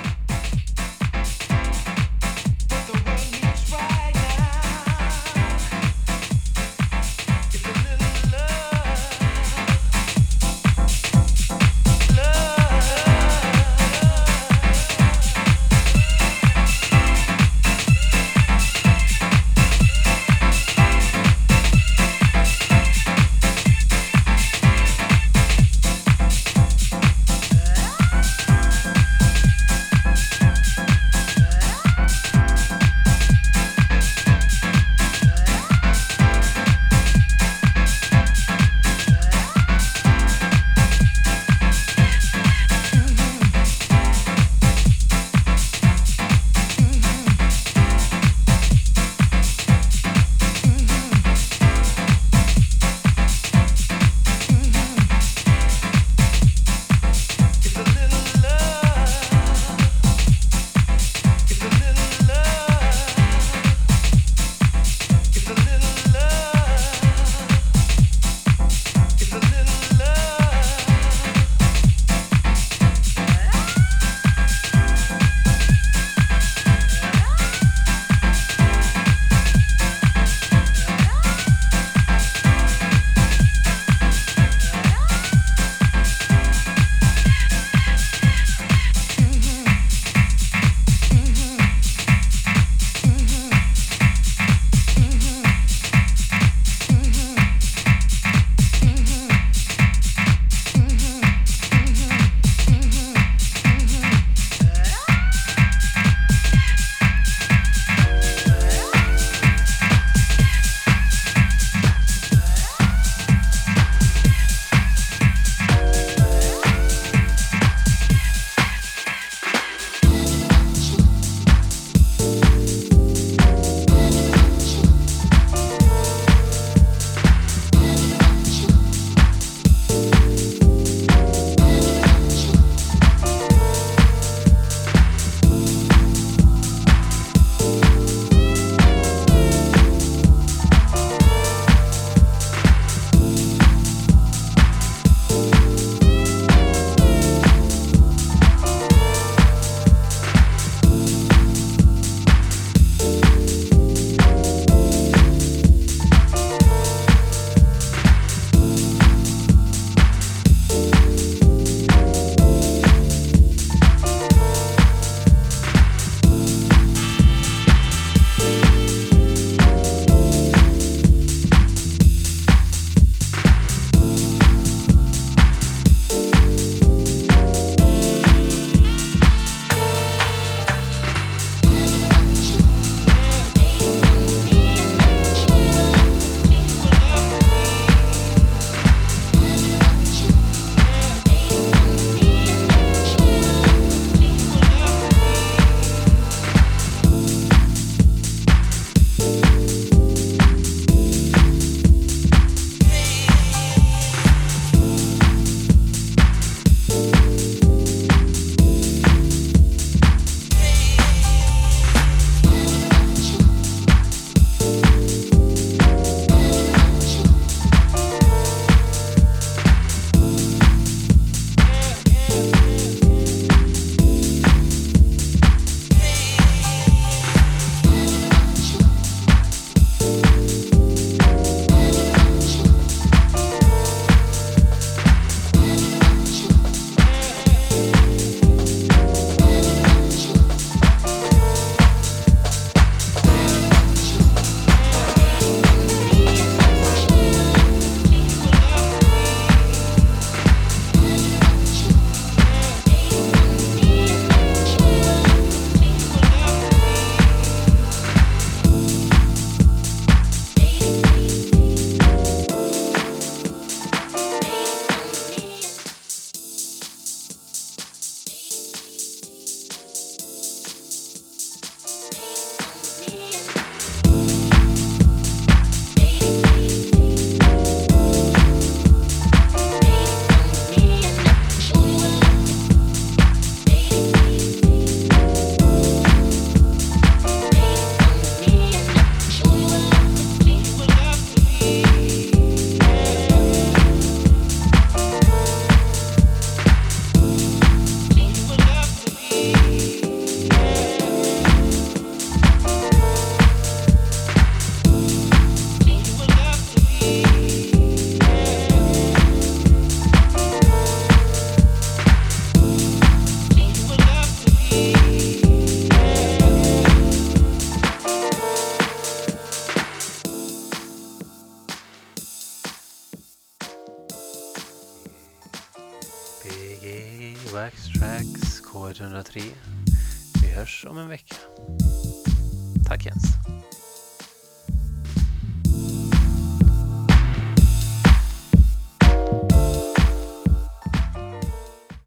Om en vecka.